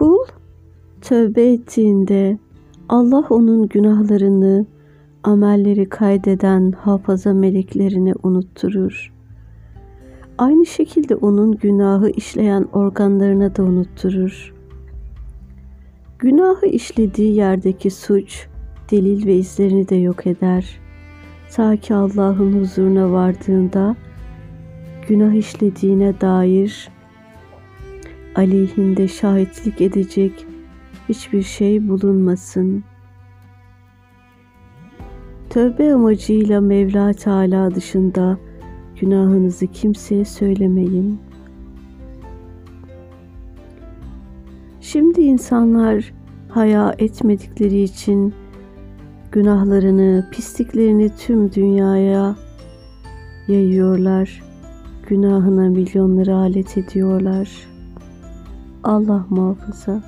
Kul tövbe ettiğinde Allah onun günahlarını amelleri kaydeden hafaza meleklerine unutturur. Aynı şekilde onun günahı işleyen organlarına da unutturur. Günahı işlediği yerdeki suç, delil ve izlerini de yok eder. Ta ki Allah'ın huzuruna vardığında günah işlediğine dair aleyhinde şahitlik edecek hiçbir şey bulunmasın. Tövbe amacıyla Mevla Teala dışında günahınızı kimseye söylemeyin. Şimdi insanlar haya etmedikleri için günahlarını, pisliklerini tüm dünyaya yayıyorlar. Günahına milyonları alet ediyorlar. Allah muhafaza.